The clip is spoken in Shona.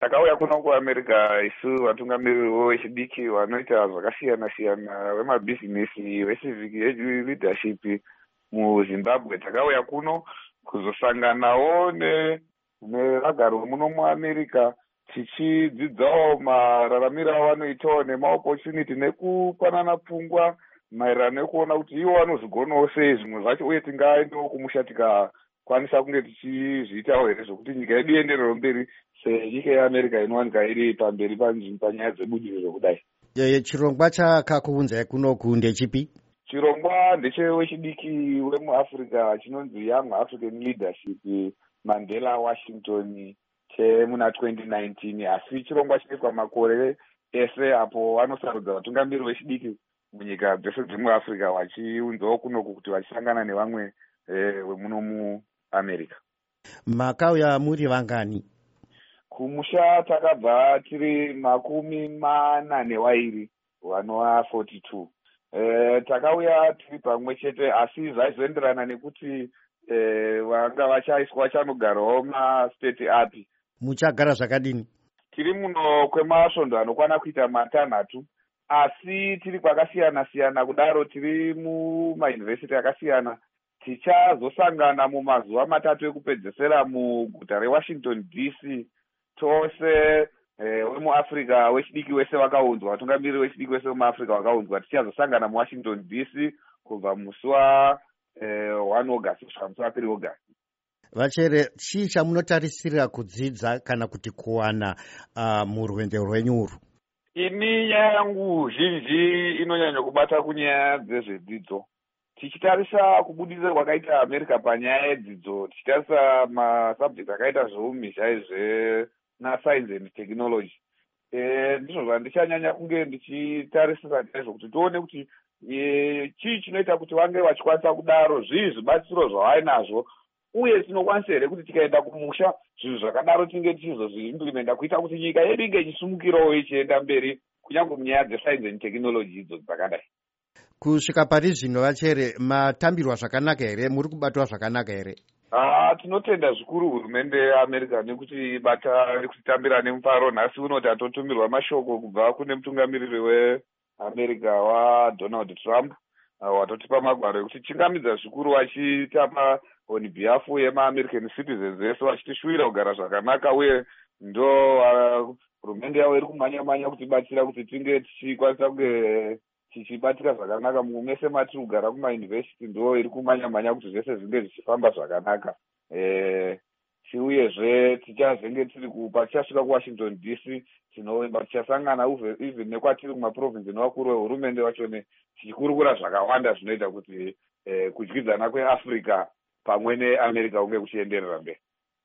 takauya kuno kuamerica isu vatungamiriri vechidiki vanoita zvakasiyana siyana vemabhizinesi vecivic leadership muzimbabwe. Takauya kuno kuzosanganawo nevagari vemuno muamerica tichidzidzawo mararamiro avanoitawo nemaopportunity nekupanana pfungwa maererano nekuona kuti ivo vanozvigonawo sei. Zvimwe zvacho uye tingaendewo kumusha tikakwanisa kunge tichizviitawo here zvokuti nyika yedu ienderero mberi senyika yeamerica inowanika iri pamberi panyaya dzebudiriro kudai chirongwa chakakuunzai kunoku ndechipi? Chirongwa ndechewechidiki wemuafrica chinonzi young african leadership mandela washington chemuna 2019 asi chirongwa chinoitwa makore ese apo vanosarudza vatungamiri vechidiki munyika dzese dzemuafrica vachiunzawo kunoku kuti vachisangana nevamwe vemuno muamerica makauya muri vangani? Kumusha takabva tiri makumi mana newairi vanova 42 e, takauya tiri pamwe chete asi zvaizoenderana nekuti e, vanga vachaiswa vachanogarawo mastate api. Muchagara zvakadini? Tiri muno kwemasvondo anokwana kuita matanhatu asi tiri kwakasiyana siyana kudaro tiri mumayunivhesiti akasiyana tichazosangana mumazuva matatu ekupedzesera muguta rewashington dc tose wemuafrica eh, wechidiki wese vakaunzwa vatungamiriri wechidiki wese wemuafrica vakaunzwa. Tichazosangana muwashington dc kubva musi wa1 eh, august kusvika musi wa3 august vachere chii chamunotarisirira kudzidza kana kuti kuwana uh, murwendo rwenyu urwu? Ini nyaya yangu zhinji inonyanya kubata kunyaya dzezvedzidzo tichitarisa kubudirira kwakaita america panyaya yedzidzo tichitarisa masubject akaita zveumhizha izvenascience and technology. E, ndizvo zvandichanyanya kunge ndichitarisisa chaizvo kuti tione kuti e, chii chinoita kuti vange vachikwanisa kudaro zvii zvibatsiro zvavainazvo uye tinokwanisa here kuti tikaenda kumusha zvinhu zvakadaro tinge tichizozviimplimenta kuita kuti nyika yedu inge ichisumukirawo ichienda mberi kunyange munyaya dzescience and technology idzo dzakadai kusvika pari zvino vachere matambirwa zvakanaka here? Muri kubatwa zvakanaka here? Haa tinotenda zvikuru hurumende yeamerica nekuti bata rekutitambira nemufaro nhasi uno tatotumirwa mashoko kubva kune mutungamiriri weamerica wadonald trump watotipa magwaro ekuti chingamidza zvikuru vachitapa on behalf yemaamerican citizens vese vachitishuvira kugara zvakanaka uye ndo hurumende yavo iri kumhanya manya kutibatsira kuti tinge tichikwanisa kunge tichibatika zvakanaka. Mumese matiri kugara kumayunivhesiti ndo iri kumhanya manya kuti zvese zvinge zvichifamba zvakanaka. E, uyezve tichazenge tiri kupa tichasvika kuwashington dc tinovimba tichasangana even nekwatiri kumaprovinsi nevakuru vehurumende vachone tichikurukura zvakawanda zvinoita kuti e, kudyidzana kweafrica pamwe neamerica kunge kuchienderera mberi